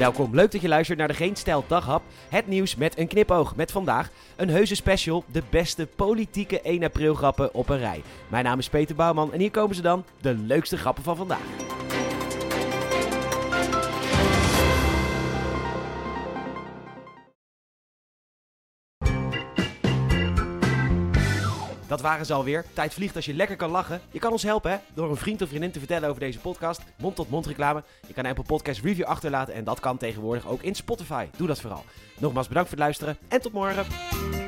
Welkom, leuk dat je luistert naar de Geen Stijl Daghap. Het nieuws met een knipoog. Met vandaag een heuse special, de beste politieke 1 april grappen op een rij. Mijn naam is Peter Bouwman en hier komen ze dan, de leukste grappen van vandaag. Dat waren ze alweer. Tijd vliegt als je lekker kan lachen. Je kan ons helpen hè? door een vriend of vriendin te vertellen over deze podcast. Mond-tot-mond reclame. Je kan een Apple Podcast review achterlaten en dat kan tegenwoordig ook in Spotify. Doe dat vooral. Nogmaals bedankt voor het luisteren en tot morgen.